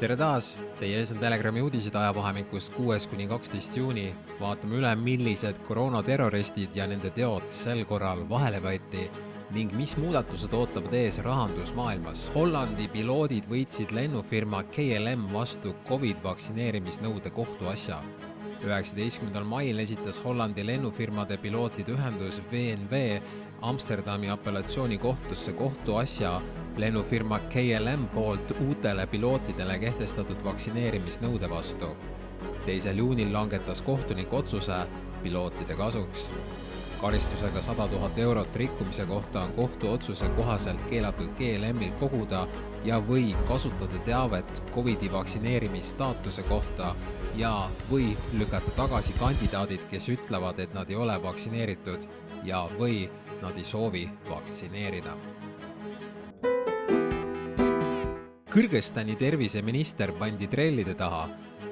tere taas, teie ees on Telegrami uudised ajavahemikus kuues kuni kaksteist juuni. vaatame üle, millised koroonaterroristid ja nende teod sel korral vahele võeti ning mis muudatused ootavad ees rahandusmaailmas. Hollandi piloodid võitsid lennufirma KLM vastu Covid vaktsineerimisnõude kohtuasja. Üheksateistkümnendal mail esitas Hollandi lennufirmade pilootide ühendus VNV Amsterdami apellatsioonikohtusse kohtuasja lennufirma KLM poolt uutele pilootidele kehtestatud vaktsineerimisnõude vastu. teisel juunil langetas kohtunik otsuse pilootide kasuks. Karistusega sada tuhat eurot rikkumise kohta on kohtuotsuse kohaselt keelatud KLM-il koguda ja või kasutada teavet Covidi vaktsineerimisstaatuse kohta ja või lükata tagasi kandidaadid, kes ütlevad, et nad ei ole vaktsineeritud ja või nad ei soovi vaktsineerida. Kõrgõzstani terviseminister pandi trellide taha,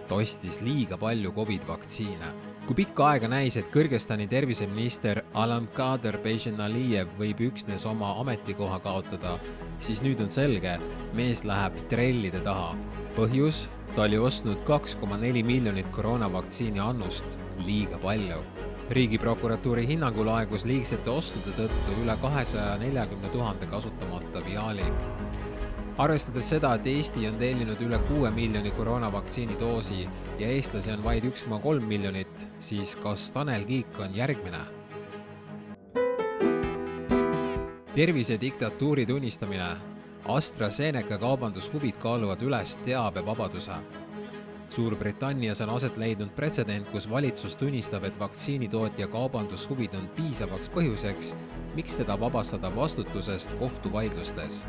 ta ostis liiga palju Covid vaktsiine. Kui pikka aega näis, et Kõrgõzstani terviseminister Alamkader Bejnalijev võib üksnes oma ametikoha kaotada, siis nüüd on selge, mees läheb trellide taha. põhjus, ta oli ostnud kaks koma neli miljonit koroonavaktsiini annust, liiga palju riigiprokuratuuri hinnangul aegus liigsete ostude tõttu üle kahesaja neljakümne tuhande kasutamata viaali. Arvestades seda, et Eesti on tellinud üle kuue miljoni koroonavaktsiini doosi ja eestlasi on vaid üks koma kolm miljonit, siis kas Tanel Kiik on järgmine? tervisediktatuuri tunnistamine. AstraZeneca kaubandushuvid kaaluvad üles teabevabaduse Suurbritannias on aset leidnud pretsedent, kus valitsus tunnistab, et vaktsiinitootja kaubandushuvid on piisavaks põhjuseks, miks teda vabastada vastutusest kohtuvaidlustes.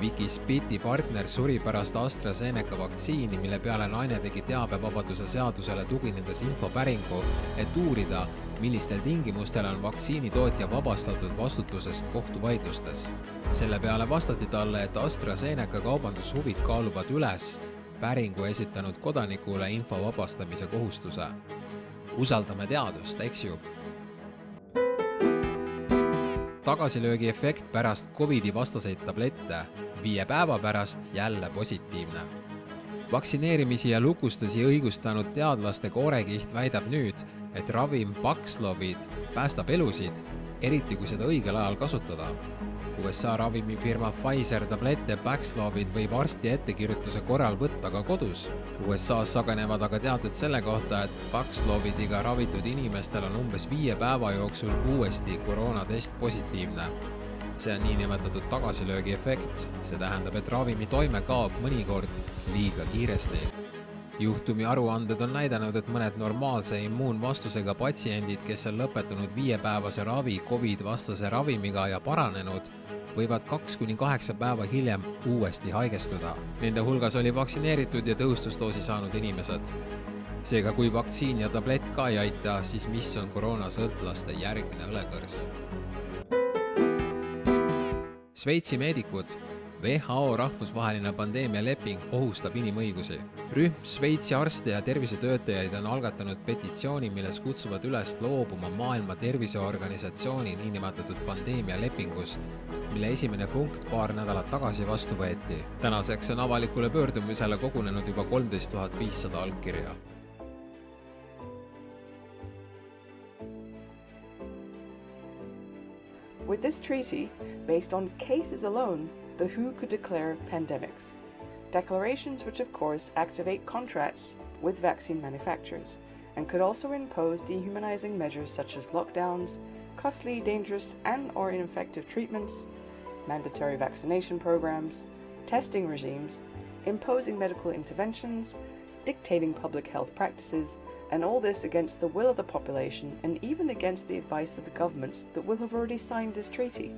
Wikisbiti partner suri pärast AstraZeneca vaktsiini, mille peale naine tegi teabevabaduse seadusele tuginedes infopäringu, et uurida, millistel tingimustel on vaktsiinitootja vabastatud vastutusest kohtuvaidlustes. selle peale vastati talle, et AstraZeneca kaubandushuvid kaaluvad üles päringu esitanud kodanikule info vabastamise kohustuse. usaldame teadust, eks ju? Tagasilöögi efekt pärast Covidi vastaseid tablette, viie päeva pärast jälle positiivne. vaktsineerimisi ja lukustusi õigustanud teadlaste koorekiht väidab nüüd, et ravim Paxlovid päästab elusid, eriti kui seda õigel ajal kasutada USA ravimifirma Pfizer tablette Paxlovid võib arsti ettekirjutuse korral võtta ka kodus. USA-s sagenevad aga teated selle kohta, et Paxlovidiga ravitud inimestel on umbes viie päeva jooksul uuesti koroonatest positiivne. see on niinimetatud tagasilöögi efekt, see tähendab, et ravimi toime kaob mõnikord liiga kiiresti juhtumi aruanded on näidanud, et mõned normaalse immuunvastusega patsiendid, kes on lõpetanud viiepäevase ravi Covid vastase ravimiga ja paranenud, võivad kaks kuni kaheksa päeva hiljem uuesti haigestuda. Nende hulgas oli vaktsineeritud ja tõhustusdoosi saanud inimesed. seega, kui vaktsiin ja tablett ka ei aita, siis mis on koroonasõltlaste järgmine õlekõrs? Šveitsi meedikud WHO rahvusvaheline pandeemialeping ohustab inimõigusi. rühm Šveitsi arste ja tervisetöötajaid on algatanud petitsiooni, milles kutsuvad üles loobuma Maailma Terviseorganisatsiooni niinimetatud pandeemialepingust, mille esimene punkt paar nädalat tagasi vastu võeti. tänaseks on avalikule pöördumisele kogunenud juba kolmteist tuhat viissada allkirja With this treaty, based on cases alone, the WHO could declare pandemics. Declarations which, of course, activate contracts with vaccine manufacturers and could also impose dehumanizing measures such as lockdowns, costly, dangerous, and or ineffective treatments, mandatory vaccination programs, testing regimes, imposing medical interventions, dictating public health practices, and all this against the will of the population and even against the advice of the governments that will have already signed this treaty.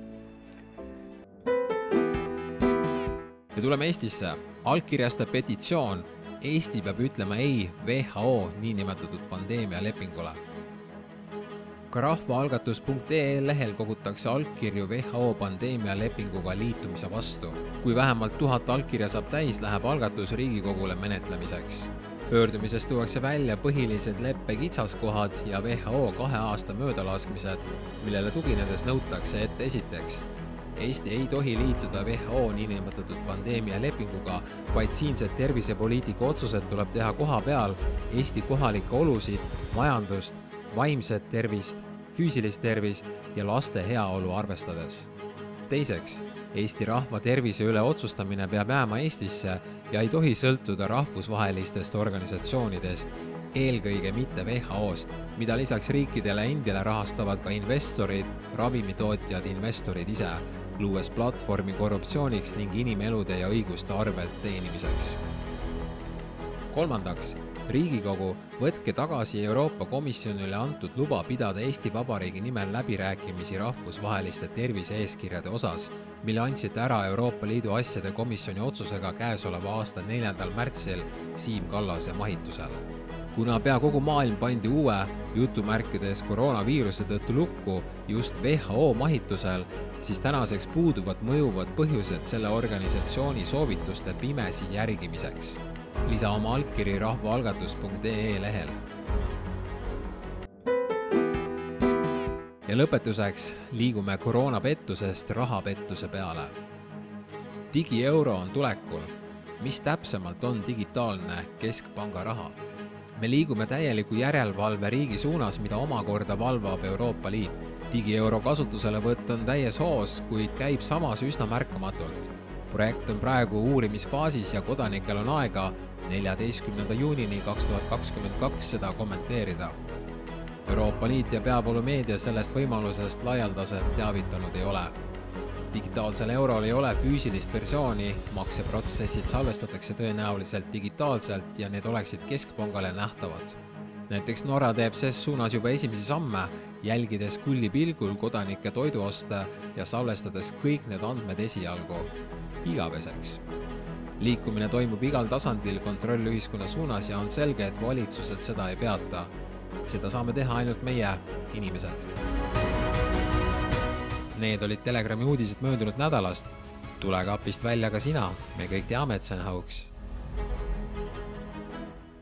Ja tuleme Eestisse. allkirjastab petitsioon Eesti peab ütlema ei WHO niinimetatud pandeemialepingule. ka rahvaalgatus.ee lehel kogutakse allkirju WHO pandeemialepinguga liitumise vastu. kui vähemalt tuhat allkirja saab täis, läheb algatus Riigikogule menetlemiseks. pöördumises tuuakse välja põhilised leppe kitsaskohad ja WHO kahe aasta möödalaskmised, millele tuginedes nõutakse, et esiteks Eesti ei tohi liituda WHO niinimetatud pandeemialepinguga, vaid siinsed tervisepoliitika otsused tuleb teha koha peal Eesti kohalikke olusid, majandust, vaimset tervist, füüsilist tervist ja laste heaolu arvestades. teiseks, Eesti rahva tervise üle otsustamine peab jääma Eestisse ja ei tohi sõltuda rahvusvahelistest organisatsioonidest, eelkõige mitte WHO-st, mida lisaks riikidele endile rahastavad ka investorid, ravimitootjad, investorid ise, luues platvormi korruptsiooniks ning inimelude ja õiguste arvelt teenimiseks. kolmandaks, Riigikogu, võtke tagasi Euroopa Komisjonile antud luba pidada Eesti Vabariigi nimel läbirääkimisi rahvusvaheliste tervise-eeskirjade osas, mille andsite ära Euroopa Liidu asjade komisjoni otsusega käesoleva aasta neljandal märtsil Siim Kallase mahitusel kuna pea kogu maailm pandi uue jutumärkides koroonaviiruse tõttu lukku just WHO mahitusel, siis tänaseks puuduvad mõjuvad põhjused selle organisatsiooni soovituste pimesi järgimiseks. lisa oma allkiri rahvaalgatus.ee lehel. ja lõpetuseks liigume koroonapettusest rahapettuse peale. digieuro on tulekul. mis täpsemalt on digitaalne keskpanga raha? Me liigume täieliku järelevalve riigi suunas, mida omakorda valvab Euroopa Liit. digieuro kasutuselevõtt on täies hoos, kuid käib samas üsna märkamatult. projekt on praegu uurimisfaasis ja kodanikel on aega neljateistkümnenda juunini kaks tuhat kakskümmend kaks seda kommenteerida. Euroopa Liit ja peavoolumeedia sellest võimalusest laialdaselt teavitanud ei ole digitaalsel eurol ei ole füüsilist versiooni, makseprotsessid salvestatakse tõenäoliselt digitaalselt ja need oleksid keskpangale nähtavad. näiteks Norra teeb ses suunas juba esimesi samme, jälgides kullipilgul kodanike toiduoste ja salvestades kõik need andmed esialgu igaveseks. liikumine toimub igal tasandil kontrollühiskonna suunas ja on selge, et valitsused seda ei peata. seda saame teha ainult meie, inimesed Need olid Telegrami uudised möödunud nädalast. tule kapist välja ka sina, me kõik teame, et see on hauks